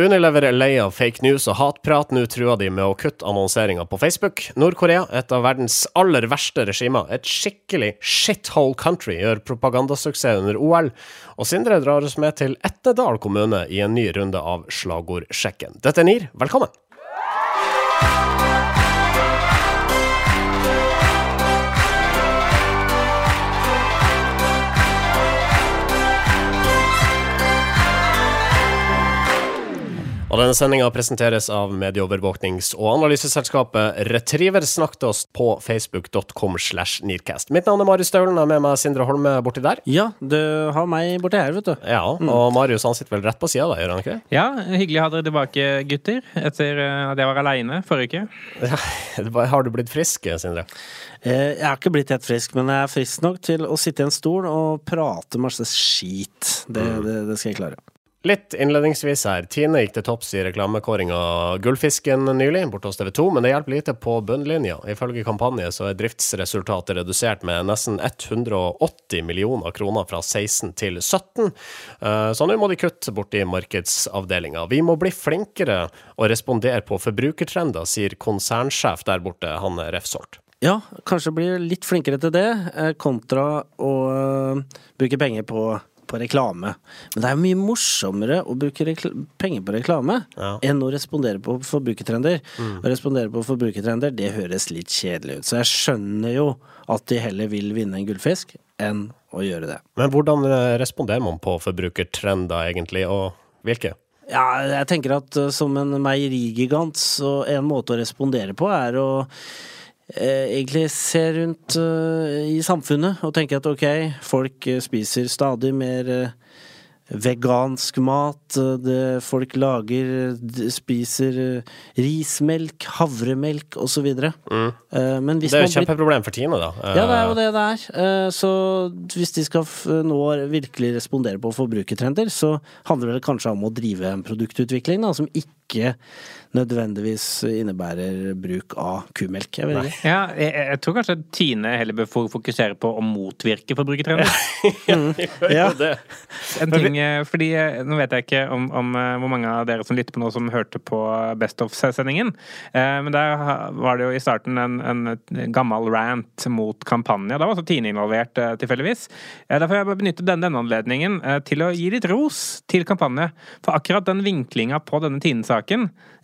Unilever er lei av fake news og hatprat. Nå truer de med å kutte annonseringa på Facebook. Nord-Korea, et av verdens aller verste regimer, et skikkelig shithole country, gjør propagandasuksess under OL. Og Sindre drar oss med til Etnedal kommune i en ny runde av Slagordsjekken. Dette er NIR, velkommen! Denne sendinga presenteres av medieovervåknings- og analyseselskapet Retriever. Snakk til oss på facebook.com slash nearcast. Mitt navn er Marius Staulen, og med meg Sindre Holme borti der. Ja, du har meg borti her, vet du. Ja, og Marius han sitter vel rett på sida da, gjør han ikke det? Ja, hyggelig å ha dere tilbake, gutter. Etter eh, at jeg var aleine forrige uke. Ja, har du blitt frisk, Sindre? Eh, Jeg har ikke blitt helt frisk, men jeg er frisk nok til å sitte i en stol og prate masse skit. Det, det, det skal jeg klare. Litt innledningsvis her. Tine gikk til topps i reklamekåringa Gullfisken nylig, borte hos TV 2, men det hjelper lite på bunnlinja. Ifølge kampanje så er driftsresultatet redusert med nesten 180 millioner kroner fra 16 til 17, Eh, så nå må de kutte borti markedsavdelinga. Vi må bli flinkere å respondere på forbrukertrender, sier konsernsjef der borte, Hanne Refsholt. Ja, kanskje bli litt flinkere til det, eh, kontra å eh, bruke penger på, på reklame. Men det er mye morsommere å bruke penger på reklame Ja. enn å respondere på forbrukertrender. Å respondere på forbrukertrender, det høres litt kjedelig ut. Så jeg skjønner jo at de heller vil vinne en gullfisk enn å gjøre det. Men hvordan eh, responderer man på forbrukertrender, egentlig, og hvilke? Ja, jeg tenker at uh, som en meierigigant, så en måte å respondere på er å eh, egentlig ser rundt uh, i samfunnet og tenker at ok, folk eh, spiser stadig mer eh, vegansk mat, eh, det folk lager, spiser eh, rismelk, havremelk osv. Mm. Men hvis Det er jo et kjempeproblem for Tine, da. ja, det er jo det det er. Eh, Så hvis de skal nå virkelig respondere på forbrukertrender, så handler det kanskje om å drive en produktutvikling da, som ikke nødvendigvis innebærer bruk av kumelk. Jeg vet ikke. Ja, jeg, jeg tror kanskje Tine heller bør fokusere på å motvirke forbrukertrender. Ja. det. En ting, eh, fordi eh, Nå vet jeg ikke om, om eh, hvor mange av dere som lytter på nå, som hørte på Best of-sendingen. Eh, Men der var det jo i starten en, en gammel rant mot kampanje. Da var også Tine involvert, tilfeldigvis. Derfor vil jeg bare benytte denne, denne anledningen til å gi litt ros til kampanje. For akkurat den vinklinga på denne Tine-saken,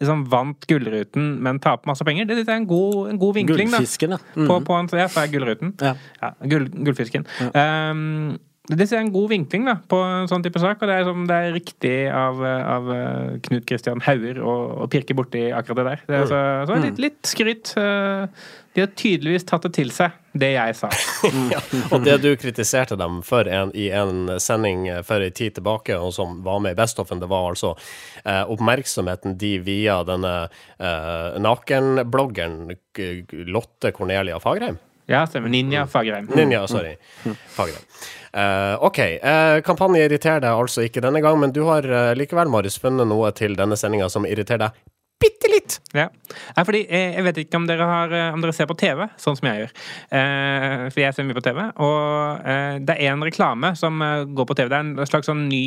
liksom vant Gullruten, men taper masse penger, det det er en god, en god vinkling. da. Gullfisken, ja. Mhm. På, på en, ja, så er Gullruten? Ja. Ja, gull, gullfisken. Um, det er en god vinkling da, på en sånn type sak, og det er, som, det er riktig av, av uh, Knut Kristian Hauger å, å pirke borti akkurat det der. Det er, så, så litt, litt skryt. Uh, de har tydeligvis tatt det til seg, det jeg sa. ja. Og det du kritiserte dem for en, i en sending for en tid tilbake, og som var med i Bestoffen, det var altså eh, oppmerksomheten de via denne eh, nakenbloggeren Lotte Cornelia Fagreim. Ja, stemmer. Ninja Fagerheim. Ninja, sorry. Fagreim. Uh, OK. Uh, kampanje irriterer deg altså ikke denne gang, men du har uh, likevel, Marius, funnet noe til denne sendinga som irriterer deg bitte litt. Ja. Nei, fordi eh, jeg vet ikke om dere, har, eh, om dere ser på TV, sånn som jeg gjør. Eh, for jeg ser mye på TV. Og eh, det er en reklame som eh, går på TV. Det er en slags sånn ny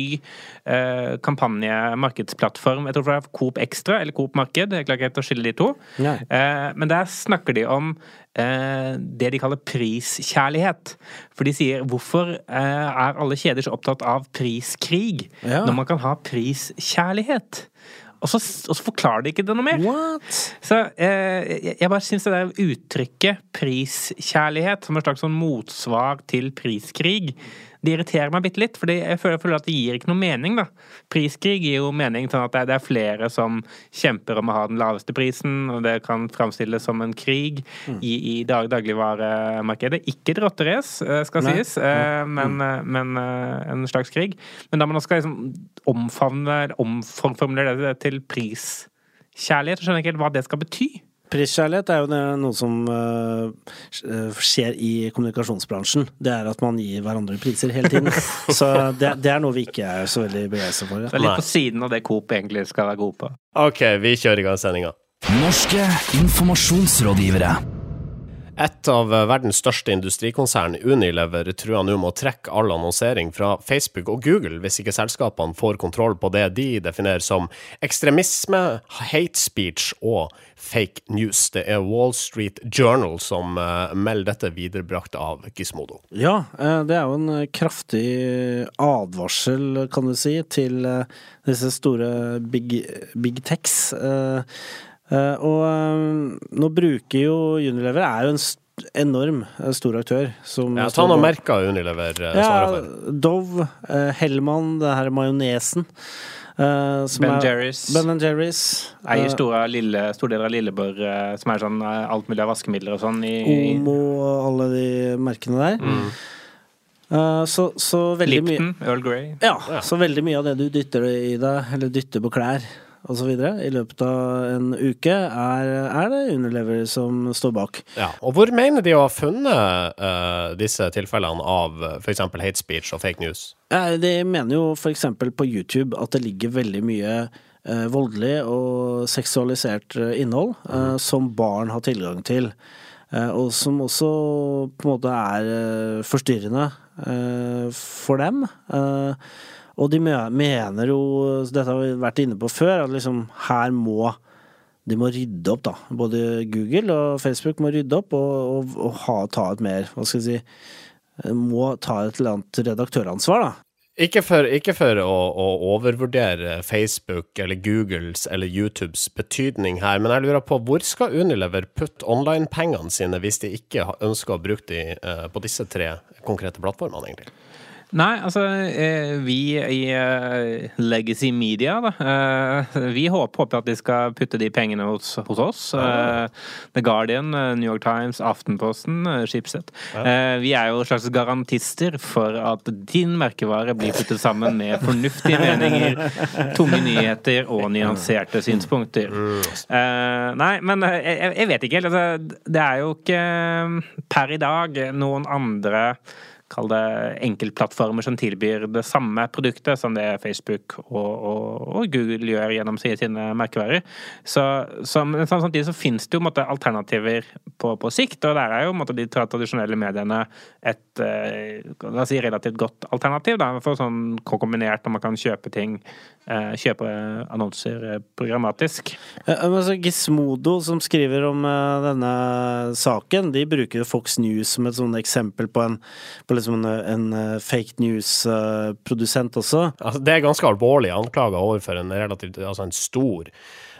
eh, kampanje-markedsplattform. Jeg tror det er Coop Extra eller Coop Marked. Jeg klarer ikke helt å skille de to. Eh, men der snakker de om eh, det de kaller priskjærlighet. For de sier hvorfor er alle kjeder så opptatt av priskrig Ja. når man kan ha priskjærlighet? Og så, og så forklarer de ikke det noe mer. What? Så eh, jeg, bare syns det der uttrykket priskjærlighet som et slags sånn motsvar til priskrig, det irriterer meg bitte litt, for jeg føler, at det gir ikke noe mening, da. Priskrig gir jo mening sånn at det er, er flere som kjemper om å ha den laveste prisen, og det kan framstilles som en krig i, i dag, dagligvaremarkedet. Ikke et rotterace, eh, skal Nei. sies, eh, men, eh, men en slags krig. Men da man også skal liksom omfavne, omformulere det til priskjærlighet, skjønner jeg ikke helt hva det skal bety. Priskjærlighet er jo noe som eh, skjer i kommunikasjonsbransjen. Det er at man gir hverandre priser hele tiden. Så det, det er noe vi ikke er så veldig begeistra for. Det er litt på siden av det Coop egentlig skal være god på. OK, vi kjører i gang sendinga. Norske informasjonsrådgivere. Et av verdens største industrikonsern, Unilever, truer nå med å trekke all annonsering fra Facebook og Google hvis ikke selskapene får kontroll på det de definerer som ekstremisme, hate speech og fake news. Det er Wall Street Journal som uh, melder dette viderebrakt av Gizmodo. Ja, uh, det er jo en kraftig advarsel, kan du si, til uh, disse store big, big techs. Uh, og um, nå bruker jo Unilever er jo en enorm stor aktør. Som ja, ta noen merker Unilever svarer ja, for. Dove, uh, Hellmann, det her majonesen. Uh, ben Jerrys. Ben Jerry's. Eier store, lille, store deler av Lilleborg, uh, som er sånn uh, alt mulig av vaskemidler og sånn. I, Omo og alle de merkene der. Mm. så, så veldig mye Lipton, Earl Grey. Ja, ja, så veldig mye av det du dytter i deg, eller dytter på klær, osv. i løpet av en uke, er, er, det Unilever som står bak. Ja, og Hvor mener de å ha funnet uh, disse tilfellene av uh, f.eks. hate speech og fake news? Ja, de mener jo f.eks. på YouTube at det ligger veldig mye uh, voldelig og seksualisert uh, innhold mm. som barn har tilgang til. og som også på en måte er forstyrrende for dem. Og de mener jo, dette har vi vært inne på før, at liksom her må de må rydde opp, da. Både Google og Facebook må rydde opp og, og, og ha, ta et mer, hva skal jeg si Må ta et eller annet redaktøransvar, da. Ikke for, ikke for å, å, overvurdere Facebook eller Googles eller YouTubes betydning her, men jeg lurer på hvor skal Unilever putte online-pengene sine hvis de ikke ønsker å bruke de uh, på disse tre konkrete plattformene, egentlig? Nei, altså eh, vi i eh, Legacy Media, da, eh, vi håper at de skal putte de pengene hos, hos oss. Ja. The Guardian, New York Times, Aftenposten, Schibsted. Ja. Vi er jo slags garantister for at din merkevare blir puttet sammen med fornuftige meninger, tunge nyheter og nyanserte synspunkter. Mm. Nei, men jeg, jeg vet ikke helt. Altså, det er jo ikke per i dag noen andre kall det enkeltplattformer som tilbyr det samme produktet som det Facebook og, og, og Google gjør gjennom sine merkevarer. Så, så, samtidig så finnes det jo måte, alternativer på, på, sikt, og der er jo måte, de tradisjonelle mediene et eh, si, relativt godt alternativ. Da, for sånn kombinert når man kan kjøpe ting, eh, kjøpe annonser eh, programmatisk. Altså, Gismodo, som skriver om denne saken, de bruker Fox News som et sånt eksempel på en på liksom en, en eh, fake news-produsent også. Altså, det er ganske alvorlige anklager overfor en relativt altså en stor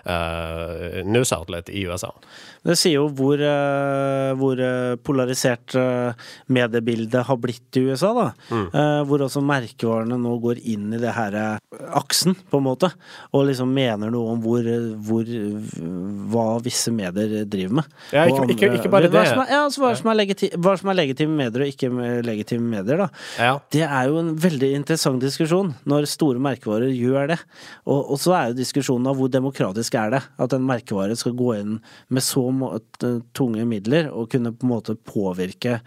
uh, news outlet i USA. Det sier jo hvor, uh, hvor polarisert uh, mediebildet har blitt i USA, da. Mm. hvor også merkevarene nå går inn i det her aksen, på en måte, og liksom mener noe om hvor, hvor hva visse medier driver med. Ja, ikke, andre, ikke, ikke bare det. Hva som, er, ja, altså, hva, som er legiti, hva som er legitime medier og ikke legitime medier, da. Ja. Det er jo en veldig interessant diskusjon når store merkevarer gjør det. Og, og så er jo diskusjonen av hvor demokratisk faktisk er det. At en merkevare skal gå inn med så tunge midler og kunne på en måte påvirke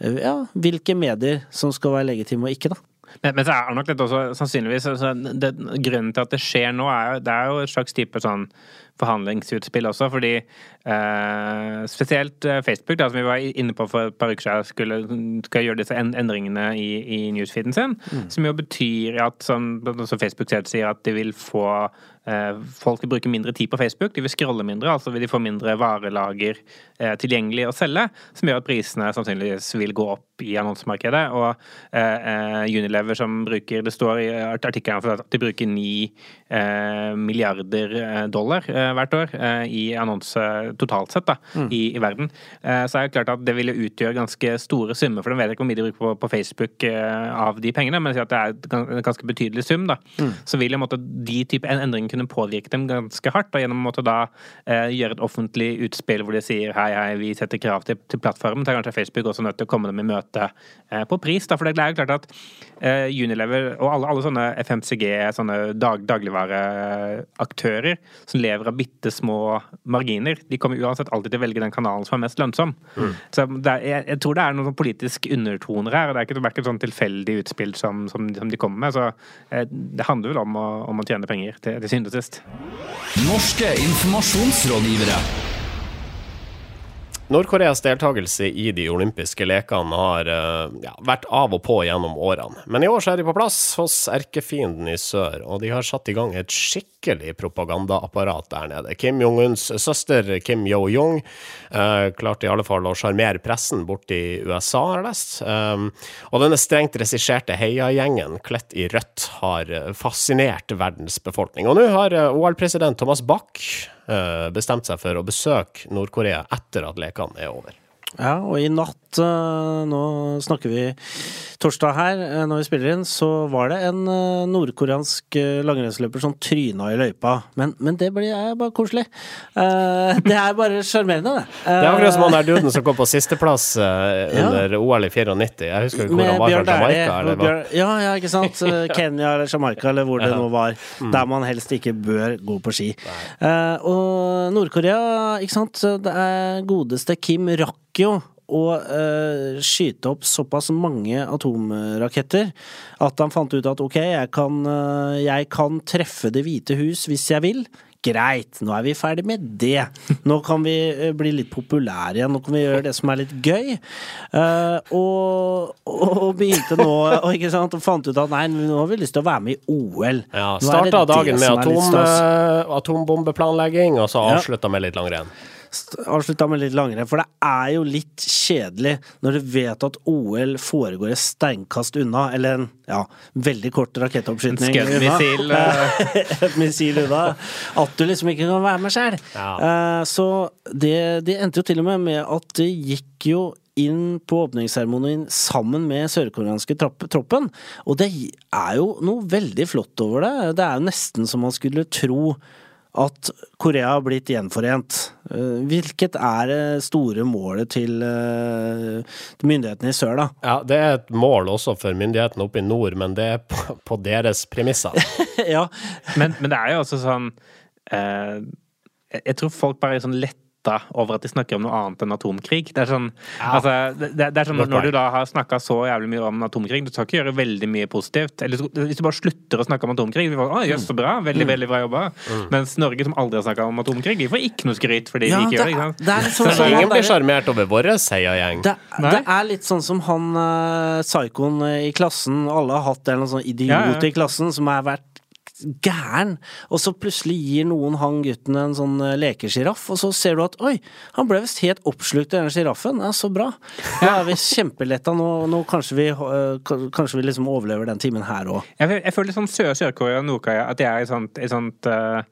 eh, ja, hvilke medier som skal være legitime og ikke, da. Men, men så er det nok litt også sannsynligvis altså, det, Grunnen til at det skjer nå, er det er jo et slags type sånn forhandlingsutspill også, fordi eh, spesielt eh, Facebook, da, som vi var inne på for et par uker siden, skulle, skal gjøre disse endringene i, i newsfeeden sin, mm. som jo betyr at som, som Facebook selv sier, at de vil få eh, Folk vil bruke mindre tid på Facebook, de vil scrolle mindre, altså vil de få mindre varelager eh, tilgjengelig å selge, som gjør at prisene sannsynligvis vil gå opp i annonsemarkedet. Og eh, eh, Unilever som bruker Det står i artikkelen at de bruker 9 milliarder dollar hvert år eh, i annonse totalt sett da, mm. i, i, verden. Eh, så er det klart at det ville utgjøre ganske store summer, for de vet ikke hvor mye de bruker på, på Facebook av de pengene, men si at det er en ganske betydelig sum, da. Mm. Så vil måtte, de type endringer kunne påvirke dem ganske hardt, og gjennom å da gjøre et offentlig utspill hvor de sier hei, hei, vi setter krav til, til plattformen, så er kanskje Facebook også nødt til å komme dem i møte på pris. Da, for det er jo klart at Unilever og alle, alle sånne FMCG, sånne dag, dagligvareaktører som lever av bitte små marginer. De kommer uansett alltid til å velge den kanalen som er mest lønnsom. Mm. Så er, jeg, jeg, tror det er noen politiske politisk undertoner her. og Det er ikke, det sånn tilfeldig utspill som, som, som, de kommer med. så eh, Det handler vel om å, om å tjene penger, til, til syvende og sist. Norske informasjonsrådgivere. Nord-Koreas deltakelse i de olympiske lekene har eh, ja, vært av og på gjennom årene. Men i år så er de på plass hos erkefienden i sør, og de har satt i gang et skikkelig propagandaapparat der nede. Kim Jong-uns søster Kim Yo-Jong eh, klarte i alle fall å sjarmere pressen bort i USA, har jeg lest. Eh, og denne strengt regisserte heiagjengen kledt i rødt har eh, fascinert verdens befolkning. Og nå har eh, OL-president Thomas Bach bestemt seg for å besøke Nord-Korea etter at lekene er over. Ja, og i natt, eh, nå snakker vi torsdag her, eh, når vi spiller inn, så var det en eh, nordkoreansk langrennsløper som tryna i løypa. Men, men det blir bare koselig. Det er bare sjarmerende, det. Det er akkurat som han der duden som kom på sisteplass under ja. OL i 94. Jeg husker ikke hvor han var fra Jamaica. Eller Bjørn, ja, ja, ikke sant. Kenya eller Jamaica eller hvor det nå var. Mm. Der man helst ikke bør gå på ski. Og Nord-Korea, ikke sant. Det er godeste Kim rakk jo å uh, skyte opp såpass mange atomraketter at han fant ut at ok, jeg kan, uh, jeg kan treffe Det hvite hus hvis jeg vil. Greit, nå er vi ferdig med det. Nå kan vi uh, bli litt populære igjen. Nå kan vi gjøre det som er litt gøy. Og, og, begynte nå og, ikke sant, og fant ut at nei, nå har vi lyst til å være med i OL. Ja, Starta dagen med atom, atombombeplanlegging, og så avslutta ja. med litt langrenn avslutta med litt langrenn, for det er jo litt kjedelig når du vet at OL foregår et steinkast unna, eller en ja, veldig kort rakettoppskyting unna. Et missil unna. At du liksom ikke kan være med sjøl. Ja. Uh, så det, det endte jo til og med med at det gikk jo inn på åpningsseremonien sammen med sørkoreanske troppen. Og det er jo noe veldig flott over det. Det er jo nesten som man skulle tro at Korea har blitt gjenforent. Eh, hvilket er det store målet til eh, myndighetene i sør, da? Ja, Det er et mål også for myndighetene oppe i nord, men det er på, på deres premisser. ja. men, men, det er jo også sånn eh, Jeg tror folk bare er sånn lett letta over at de snakker om noe annet enn atomkrig. Det er sånn, ja. altså, det, det er sånn Når du da har snakka så jævlig mye om atomkrig, du skal ikke gjøre veldig mye positivt. Eller hvis du bare slutter å snakke om atomkrig vi får, Jøss, så bra. Veldig, mm. veldig bra jobba. Mm. Mens Norge, som aldri har snakka om atomkrig, de får ikke noe skryt fordi ja, vi ikke gjør det. Ikke sant? det så ingen blir sjarmert over vår heiagjeng. Det, det er litt sånn som han uh, psykoen i klassen. Alle har hatt en sånn idiot i klassen som har vært gæren. Og så plutselig gir noen han gutten en sånn eh, lekesjiraff, og så ser du at oi, han ble visst helt oppslukt av den sjiraffen. Ja, så bra. Nå er vi kjempeletta. Nå, nå kanskje vi, uh, kanskje vi liksom overlever den timen her òg. Jeg, jeg, føler sånn Sør-Korea og Nord-Korea at det er et sånt, et sånt uh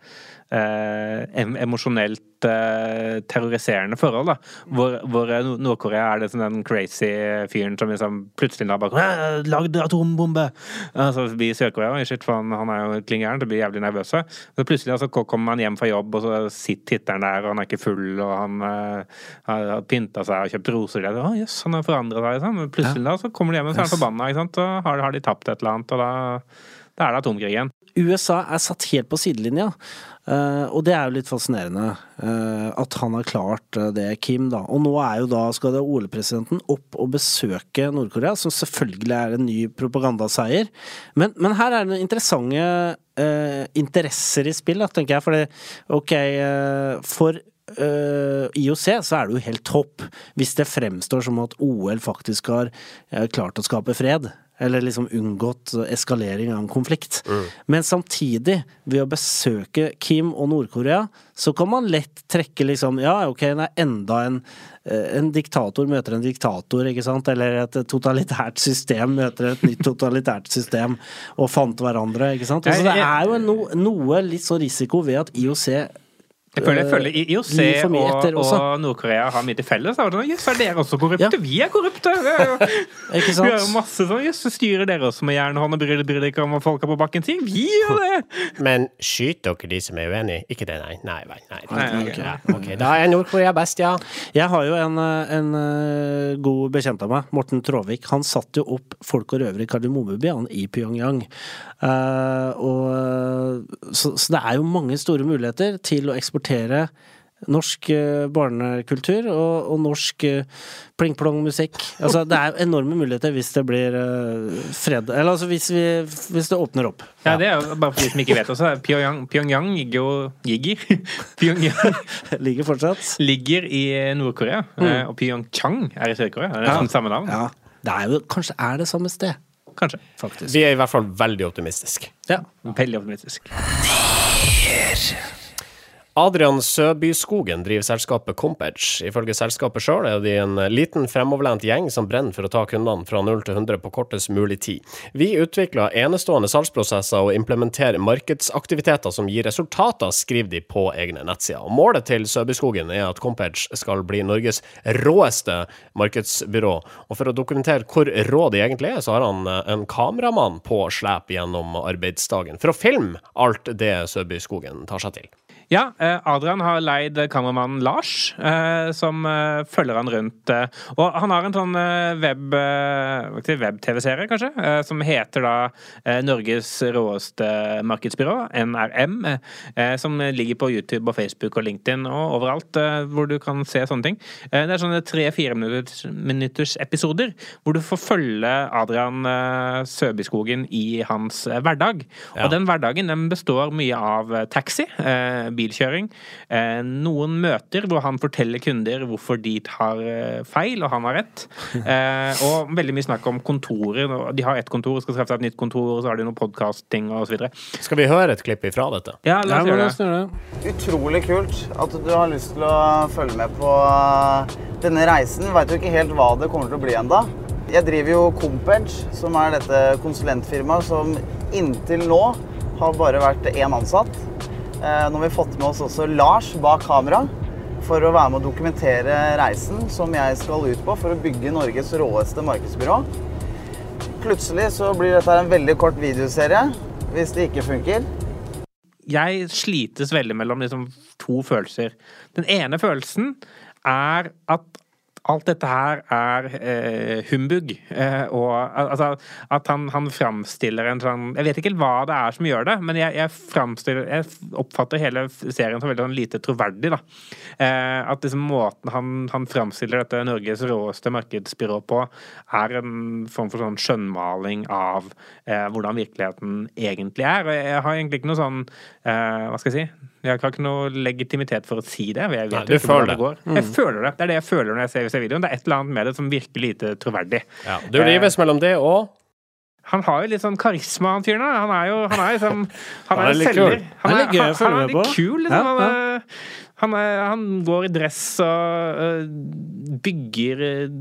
eh, emosjonelt eh, terroriserende forhold. da, Hvor, hvor Nord-Korea er det sånn den crazy fyren som liksom plutselig da bare Lagd atombombe! Altså blir Sør-Korea shit, for han, han er jo kling gæren, blir jævlig nervøse. Så plutselig altså, kommer han hjem fra jobb, og så sitter titteren der, og han er ikke full, og han eh, har pynta seg og kjøpt roser. Og å, jøss, han har forandra seg. Liksom. Plutselig da, så kommer de hjem og så er han forbanna, ikke sant? og har, har de tapt et eller annet, og da, da er det atomkrigen. USA er satt helt på sidelinja. Uh, og det er jo litt fascinerende uh, at han har klart uh, det, Kim. da. Og nå er jo da, skal det OL-presidenten opp og besøke Nord-Korea, som selvfølgelig er en ny propagandaseier. Men, men her er det noen interessante interesser i spill, da, tenker jeg. For det, ok, for IOC så er det jo helt topp hvis det fremstår som at OL faktisk har klart å skape fred eller liksom unngått eskalering av en konflikt. Mm. Men samtidig, ved å besøke Kim og Nord-Korea, så kan man lett trekke liksom Ja, ok, det er enda en, eh, en diktator møter en diktator, ikke sant? Eller et totalitært system møter et nytt totalitært system og fant hverandre, ikke sant? Altså, det er jo no, noe litt sånn risiko ved at IOC jeg føler, jeg føler IOC og, og Nord-Korea har mye til felles. Jøss, er dere også korrupte? Ja. Vi er korrupte! Ikke sant? Vi har masse sånn Jøss, styrer dere også med jernhånd og bryr dere ikke om hva folka på bakken sier? Vi gjør det! Men skyter dere de som er uenige? Ikke det, nei. Nei, nei. nei. nei okay. Ja, okay. Da er Nord-Korea best, ja. Jeg har jo en, en uh, god bekjent av meg, Morten Tråvik. Han satte jo opp Folk og røvere i Kardemommebyen i Pyongyang. Uh, og, så, så det er jo mange store muligheter til å eksportere eksportere Norsk eh, barnekultur og, og norsk eh, pling-plong-musikk. Altså, det er enorme muligheter hvis det blir eh, fred Eller altså hvis, vi, hvis det åpner opp. Ja, det er jo bare for de som ikke vet også. Pyongyang, Pyongyang ligger jo Ligger? Pyongyang Ligger fortsatt. ligger i Nord-Korea. Mm. Og Pyeongchang er i Sør-Korea. Er det Ja. sånn samme navn? Ja. Det er jo, kanskje er det samme sted, Kanskje. faktisk. Vi er i hvert fall veldig optimistiske. Ja. Veldig optimistisk. Adrian Søbyskogen driver selskapet Compedge. Ifølge selskapet sjøl er de en liten fremoverlent gjeng som brenner for å ta kundene fra 0 til 100 på kortest mulig tid. Vi utvikler enestående salgsprosesser og implementerer markedsaktiviteter som gir resultater, skriver de på egne nettsider. Målet til Søbyskogen er at Compedge skal bli Norges råeste markedsbyrå. Og for å dokumentere hvor rå de egentlig er, så har han en kameramann på slep gjennom arbeidsdagen for å filme alt det Søbyskogen tar seg til. Ja, eh, Adrian har leid kameramannen Lars, eh, som eh, følger han rundt. Og han har en sånn eh, web, web-TV-serie, kanskje, som heter da Norges råeste markedsbyrå, NRM, som ligger på YouTube og Facebook og LinkedIn og overalt hvor du kan se sånne ting. Det er sånne tre-fire minutters, minutters episoder hvor du får følge Adrian Søbyskogen i hans hverdag. Ja. Og den hverdagen den består mye av taxi, bilkjøring, eh, noen møter hvor han forteller kunder hvorfor de tar eh, feil, og han har rett. Eh, og veldig mye snakk om kontorer. De har ett kontor, skal skaffe seg et nytt kontor, og så har de noe podkasting osv. Skal vi høre et klipp ifra dette? Ja, la oss gjøre det. gjøre det. Utrolig kult at du har lyst til å følge med på denne reisen. Veit jo ikke helt hva det kommer til å bli enda. Jeg driver jo Compedge, som er dette konsulentfirmaet som inntil nå har bare vært én ansatt. Eh, Nå har vi fått med oss også Lars bak kamera for å være med å dokumentere reisen som jeg skal ut på for å bygge Norges råeste markedsbyrå. Plutselig så blir dette en veldig kort videoserie hvis det ikke funker. jeg slites veldig mellom liksom to følelser. Den ene følelsen er at alt dette her er eh, humbug. Eh, og altså, at han, han framstiller en sånn Jeg vet ikke hva det er som gjør det, men jeg, jeg, jeg oppfatter hele serien som veldig sånn lite troverdig. da. Eh, at liksom måten han, han framstiller dette Norges råeste markedsbyrå på, er en form for sånn skjønnmaling av eh, hvordan virkeligheten egentlig er. Og jeg, har egentlig ikke noe sånn eh, Hva skal jeg si? Jeg har ikke noe legitimitet for å si det. Jeg vet Nei, du ikke føler det går. Jeg føler det. Det er det jeg føler når jeg ser, ser videoen. Det er et eller annet med det som virker lite troverdig. Ja, du rives mellom det og Han har jo litt sånn karisma, han fyren. da. Han er jo han er liksom Han Han er, er selger. kul. Han Det er å han, han er litt kul, liksom. Ja, Han, er, han, er, han går i dress og øh, bygger øh,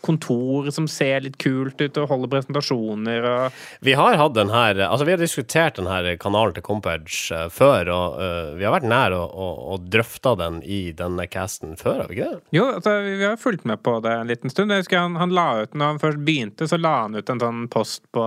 kontor som ser litt kult ut, og holder presentasjoner og Vi har hatt den her Altså, vi har diskutert den her kanalen til Compedge eh, før, og uh, vi har vært nær å, å, å drøfta den i denne casten før, har vi ikke det? Jo, altså, vi har fulgt med på det en liten stund. Jeg husker han, han la ut, når han først begynte, så la han ut en sånn post på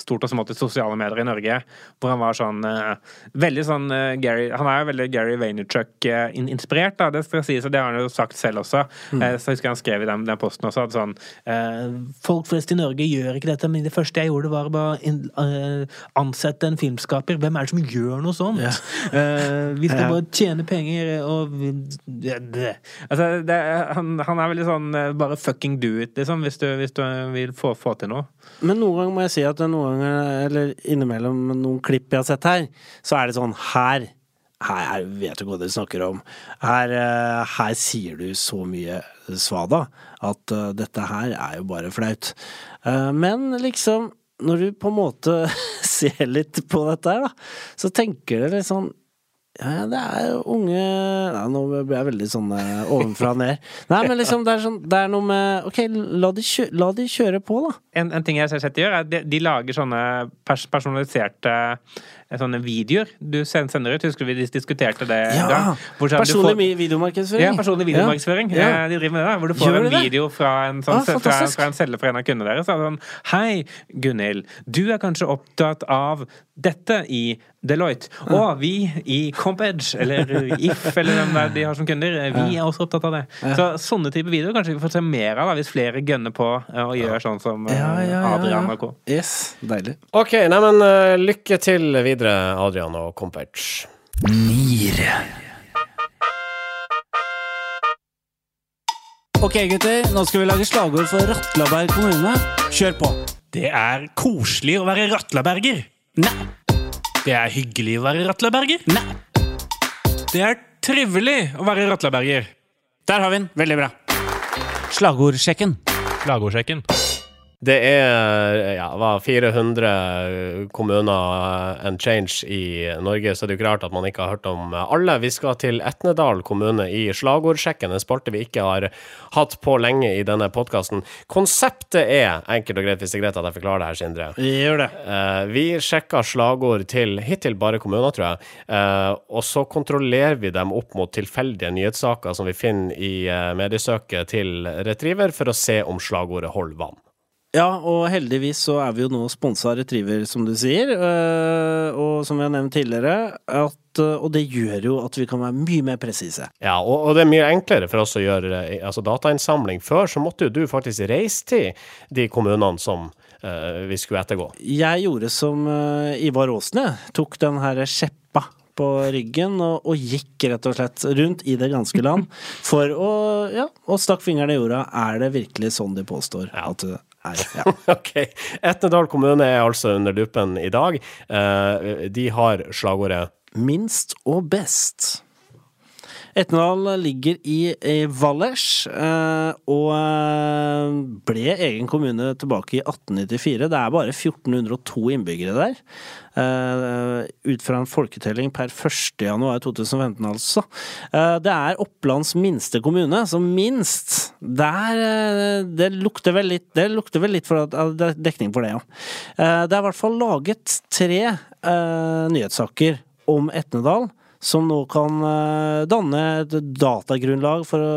stort og smått i sosiale medier i Norge, hvor han var sånn uh, Veldig sånn Gary Han er jo veldig Gary Vaynerchuk-inspirert, da. Det skal sies, og det har han jo sagt selv også. Eh, så jeg husker han skrev i den, den posten også at sånn eh, Folk flest i Norge gjør ikke dette, men det første jeg gjorde, var å bare eh, ansette en filmskaper. Hvem er det som gjør noe sånt? Eh, vi skal Ja. bare tjene penger og. Altså, det, han, han er veldig sånn bare fucking do it, liksom, hvis du, hvis du vil få, få til noe. Men noen ganger må jeg si at noen ganger, eller innimellom noen klipp jeg har sett her, så er det sånn her her er, vet du hva du snakker om. Her, her sier du så mye svada at eh, dette her er jo bare flaut. Eh, men liksom, når du på en måte ser litt på dette her, da, så tenker du litt sånn ja, det er jo unge Nei, nå blir jeg veldig sånn eh, ovenfra og ned. Nei, men liksom, det er, sånn, det er noe med Ok, la de, kjø la de kjøre på, da. En, en ting jeg har sett de gjør, er at de, de lager sånne pers personaliserte sånne videoer du sender ut. Husker du vi dis- diskuterte det en Ja! sånn, Personlig får- videomarkedsføring. Ja, personlig videomarkedsføring. Ja. Ja. De driver med det. Hvor du får Gjør en video fra en, sånn, Ah, fra, fra en selger fra en av kundene deres. Så er sånn Hei, Gunhild. Du er kanskje opptatt av dette i Deloitte. Og vi i Compedge, eller If, eller hvem det de har som kunder, eh, vi er også opptatt av det. Så sånne type videoer kanskje vi får se mer av da, hvis flere gønner på eh, og gjør sånn som eh, Ja, ja, ja, Adrian ja. og co. Yes, deilig. OK, neimen uh, lykke til videre, videre, Adrian og Compage. Nire. Ok, gutter. Nå skal vi lage slagord for Ratlaberg kommune. Kjør på. Det er koselig å være ratlaberger. Nei. Det er hyggelig å være ratlaberger. Nei. Det er trivelig å være ratlaberger. Der har vi den. Veldig bra. Slagordsjekken. Slagordsjekken. Det er ja, var 400 kommuner and change i Norge, så det er jo ikke rart at man ikke har hørt om alle. Vi skal til Etnedal kommune i Slagordsjekken, en spalte vi ikke har hatt på lenge i denne podkasten. Konseptet er, enkelt og greit, hvis det er greit at jeg forklarer det her, Sindre. Gjør det. Eh, vi sjekker slagord til hittil bare kommuner, tror jeg, eh, og så kontrollerer vi dem opp mot tilfeldige nyhetssaker som vi finner i eh, mediesøket til Retriever, for å se om slagordet holder vann. Ja, og heldigvis så er vi jo nå sponsa av Retriever, som du sier. øh, Og som vi har nevnt tidligere, at, øh, og det gjør jo at vi kan være mye mer presise. Ja, og, og det er mye enklere for oss å gjøre eh, altså datainnsamling. Før så måtte jo du faktisk reise til de kommunene som uh, vi skulle ettergå. Jeg gjorde som uh, Ivar Aasen, jeg. Tok den her skjeppa på ryggen og, og gikk rett og slett rundt i det ganske land for å Ja, og stakk fingeren i jorda. Er det virkelig sånn de påstår at det er? Ja. Ok. Etnedal kommune er altså under lupen i dag. Eh, de har slagordet Minst og best. Etnedal ligger i, i Valdres, eh, og eh, ble egen kommune tilbake i 1894. Det er bare 1402 innbyggere der. Eh, ut fra en folketelling per 1.1.2015, altså. Eh, det er Opplands minste kommune, så minst Der eh, Det lukter vel litt Det lukter vel litt for at at det er dekning for det, ja. Eh, det er i hvert fall laget tre nyhetssaker om Etnedal som nå kan eh, danne et datagrunnlag for å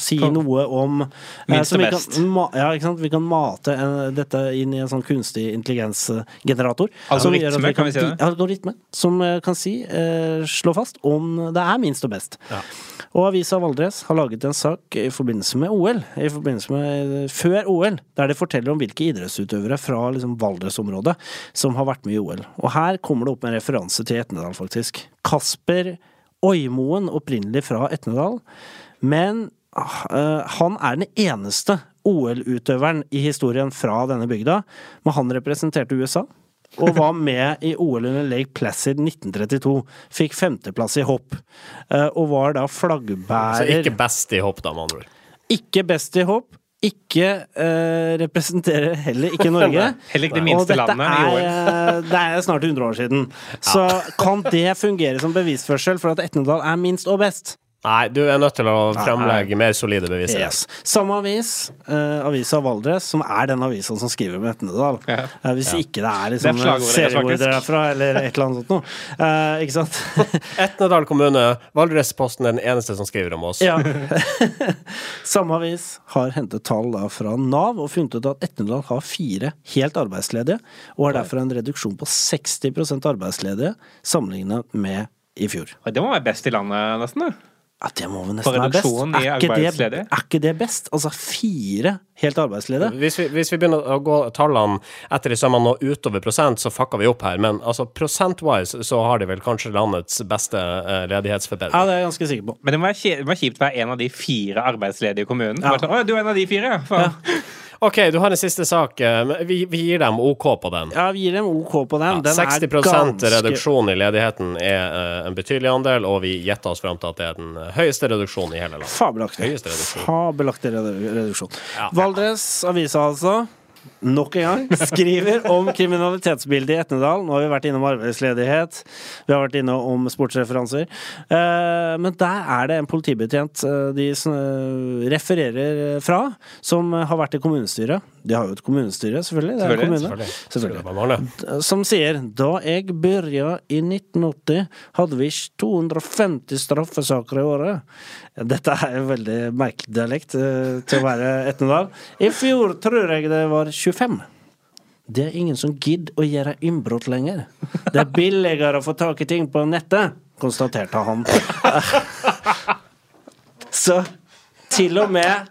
si kan. noe om eh, Minst og mest. kan Ja, ikke sant. Vi kan mate en, dette inn i en sånn kunstig intelligensgenerator. Algoritme, gjør at kan vi si det? Algoritme, som eh, kan si, eh, slå fast om det er minst og best. Og Avisa Valdres har laget en sak i forbindelse med OL, i forbindelse med eh, før OL, der de forteller om hvilke idrettsutøvere fra liksom Valdres-området som har vært med i OL. Og her kommer det opp en referanse til Etnedal, faktisk. Kasper Oimoen, opprinnelig fra Etnedal, men eh, han er den eneste OL-utøveren i historien fra denne bygda, men han representerte USA. Og var med i OL under Lake Placid 1932. Fikk femteplass i hopp. eh, Og var da Så ikke best i hopp, da, med andre ord. ikke best i hopp. Ikke uh, representerer heller ikke Norge. Heller ikke det minste landet i er, OL. eh, det er snart 100 år siden. Så kan det fungere som bevisførsel for at Etnedal er minst og best? Nei, du er nødt til å fremlegge mer solide beviser. Yes. Samme avis, uh, avisa Valdres, som er den avisa som skriver om Etnedal. Ja. Uh, hvis ikke det er Det liksom er seriemordere derfra, eller et eller annet sånt noe. Uh, ikke sant? Etnedal kommune, Valdresposten er den eneste som skriver om oss. Ja. Samme avis har hentet tall da fra Nav og funnet ut at Etnedal har fire helt arbeidsledige, og har derfor en reduksjon på 60% arbeidsledige sammenlignet med i fjor. Det må være best i landet, nesten. da. Ja, det må vel nesten være best. Er ikke, det, er ikke det best? Altså fire helt arbeidsledige? Hvis vi, hvis vi begynner å gå tallene etter i sømmene og utover prosent, så fucker vi opp her. Men altså prosent-wise så har de vel kanskje landets beste eh, ledighetsforbedring. Ja, det er jeg ganske sikker på. Men det må være kjipt å være en av de fire arbeidsledige i kommunen. Ja. Sånn, Å, du er en av de fire, ja. OK, du har en siste sak. eh, Vi, vi gir dem OK på den. Ja, vi gir dem OK på den. den 60 er ganske reduksjon i ledigheten er uh, en betydelig andel, og vi gjetter oss frem til at det er den eh, høyeste reduksjonen i hele landet. Fabelaktig. Høyeste reduksjon. Fabelaktig reduksjon. Ja. Valdres avisa altså, nok en gang, skriver om kriminalitetsbildet i Etnedal. Nå har vi vært innom arbeidsledighet, vi har vært innom sportsreferanser. Eh, men der er det en politibetjent eh, de refererer fra, som har vært i kommunestyret. De har jo et kommunestyre, selvfølgelig. Det er en Selvfølgelig, kommune. Selvfølgelig. Det som sier Da jeg begynte i 1980, hadde vi 250 straffesaker i året. Dette er jo veldig merkelig dialekt eh, til å være Etnedal. I fjor tror jeg det var 25. Det er ingen som gidder å gjøre innbrudd lenger. Det er billigere å få tak i ting på nettet, konstaterte han. Så til og med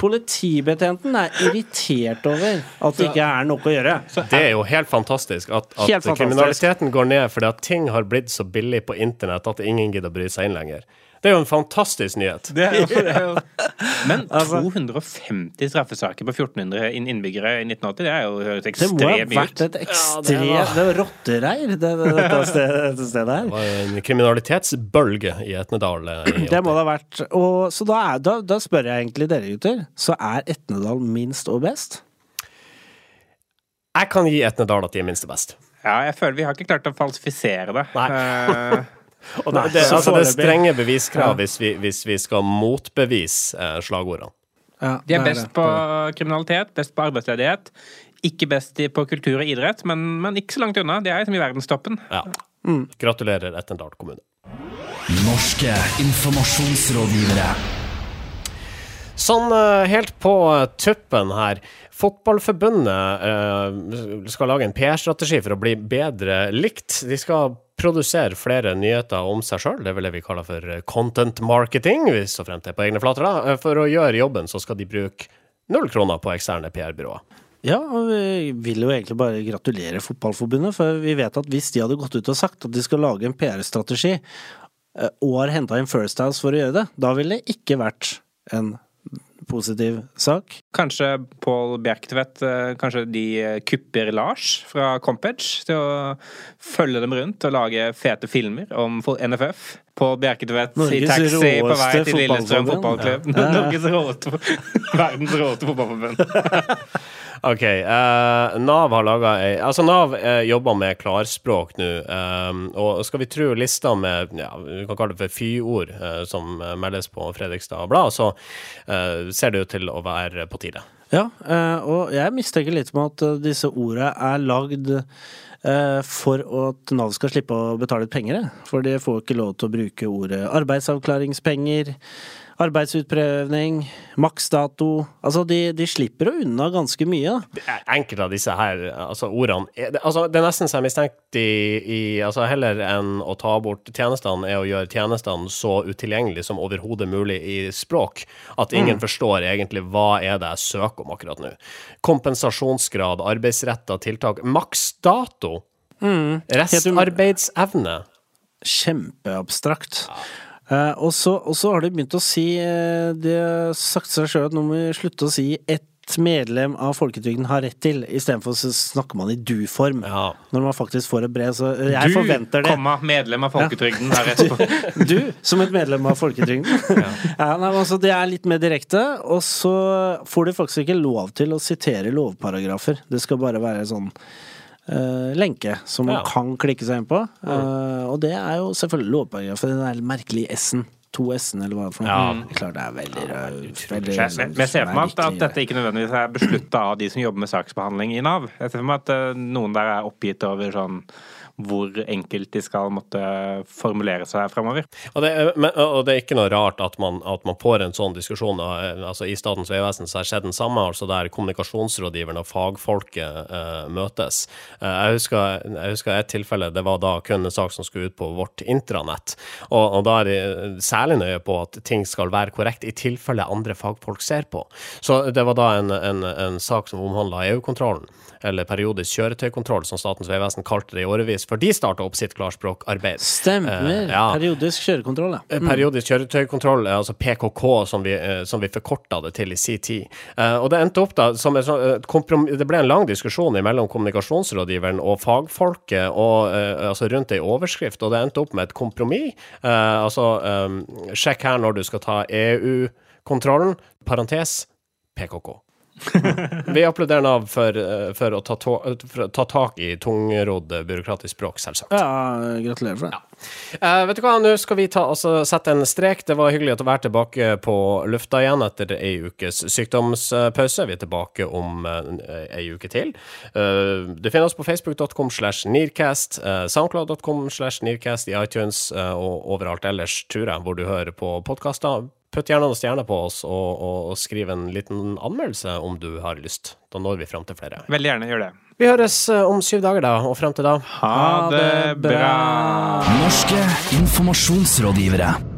politibetjenten er irritert over at det ikke er noe å gjøre. Det er jo helt fantastisk at, at Helt fantastisk. kriminaliteten går ned fordi at ting har blitt så billig på internett at ingen gidder å bry seg inn lenger. Det er jo en fantastisk nyhet. Det er det er jo. Men Altså- 250 straffesaker på 1400 innbyggere i 1980, det er jo høres Det må ha vært et ekstremt Det var rottereir, det, det, dette stedet, her stedet Det var en kriminalitetsbølge i Etnedal. eh, i Det må det ha vært. Og, så da, er, da, da spør jeg egentlig dere gutter. Så er Etnedal minst og best? Jeg kan gi Etnedal at de er minst og best. Ja, jeg føler vi har ikke klart å falsifisere det. Nei. Og det, Nei, det, altså, det er strenge beviskrav hvis, vi, hvis vi skal motbevise eh, slagordene. Ja, De er best på kriminalitet, best på arbeidsledighet. Ikke best på kultur og idrett, men, men ikke så langt unna. De er liksom i verdenstoppen. Ja. Gratulerer, Etnedal kommune. Norske informasjonsrådgivere. Sånn eh, helt på eh, tuppen her. Fotballforbundet eh, skal lage en PR-strategi for å bli bedre likt. De skal produsere flere nyheter om seg sjøl, det er vel vi kaller for content marketing, hvis så fremt det er på egne flater. da. For å gjøre jobben så skal de bruke null kroner på eksterne PR-byråer. Ja, og vi vil jo egentlig bare gratulere Fotballforbundet, for vi vet at hvis de hadde gått ut og sagt at de skal lage en PR-strategi, og har henta inn First House for å gjøre det, da ville det ikke vært en positiv sak. Kanskje Pål Bjerktvedt eh, Kanskje de eh, kupper Lars fra Compage til å følge dem rundt og lage fete filmer om NFF. Pål Bjerketvedt i taxi på vei til Lillestrøm fotballklubb. Ja. Norges råeste Verdens råeste fotballforbund. OK. Uh, Nav har laga ei Altså, Nav uh, jobber med klarspråk nå, Um, og skal vi tro lista med ja, vi kan kalle det for fyord uh, som meldes på Fredrikstad Blad, så ser det ut til å være på tide. Ja, og jeg mistenker litt med at disse ordene er lagd for at Nav skal slippe å betale ut penger. For de får ikke lov til å bruke ordet arbeidsavklaringspenger, arbeidsutprøvning, maksdato Altså, de, de slipper å unna ganske mye, da. Enkelte av disse her altså ordene altså, Det er nesten så jeg mistenkte i, i altså Heller enn å ta bort tjenestene, er å gjøre tjenestene så utilgjengelig som overhodet mulig i språk. At ingen forstår egentlig hva er det jeg søker om akkurat nå. Kompensasjonsgrad, arbeidsretta tiltak, maksdato, restarbeidsevne. Kjempeabstrakt. Eh, og, så, og så har de begynt å si eh, De har sagt seg sjøl at nå må vi slutte å si ett medlem av folketrygden har rett til, istedenfor så snakker man i du-form. Ja. Når man faktisk får et brev. Så jeg forventer det. komma, medlem av Folketrygden har rett på. Du, som et medlem av folketrygden. ja. nei, men altså, det er litt mer direkte, og så får de faktisk ikke lov til å sitere lovparagrafer. Det skal bare være sånn eh, lenke som man Ja. kan klikke seg inn på. Eh, og det er jo selvfølgelig lovparagrafer, den der merkelige S-en. To S-en, eller hva det er for noe. Ja. Klart det er veldig, veldig sånn men jeg ser for meg at, at dette ikke nødvendigvis er beslutta av de som jobber med saksbehandling i Nav. Jeg ser for meg at uh, noen der er oppgitt over sånn hvor enkelt de skal måtte formulere seg fremover. Og det, er, men, og det er ikke noe rart at man, at man får en sånn diskusjon. eh, Altså I Statens vegvesen har skjedd den samme, altså der kommunikasjonsrådgiveren og fagfolket eh, møtes. Eh, jeg, husker, jeg husker et tilfelle, det var da kun en sak som skulle ut på vårt intranett. Og, og da er de særlig nøye på at ting skal være korrekt i tilfelle andre fagfolk ser på. Så det var da en, en, en sak som omhandla EU-kontrollen eller periodisk kjøretøykontroll, som Statens vegvesen kalte det i årevis, for de starta opp sitt klarspråkarbeid. Stemmer. Eh, ja. Periodisk kjørekontroll, ja. Mm. Periodisk kjøretøykontroll, eh, altså PKK, som vi, eh, som vi forkorta det til i sin tid. Eh, og det endte opp da som et sånt, eh, Det ble en lang diskusjon mellom kommunikasjonsrådgiveren og fagfolket og, eh, altså rundt ei overskrift, og det endte opp med et kompromiss. Eh, altså eh, sjekk her når du skal ta EU-kontrollen, parentes PKK. Vi applauderer Nav for, eh, for, å ta to, for å ta tak i tungrodd byråkratisk språk, selvsagt. Ja, gratulerer for det. Eh, vet du hva, nå skal vi ta, altså, sette en strek. Det var hyggelig å være tilbake på lufta igjen etter ei ukes sykdomspause. Vi er tilbake om uh, ei uke til. Eh, du finner oss på facebook.com slash nearcast, uh, soundcloud.com slash nearcast i iTunes eh, og overalt ellers, tror jeg, hvor du hører på podkaster. Putt gjerne noen stjerner på oss, og, og, og skriv en liten anmeldelse om du har lyst. Da når vi fram til flere. Veldig gjerne gjør det. Vi høres eh, om syv dager, da, og frem til da Ha det bra! Norske informasjonsrådgivere.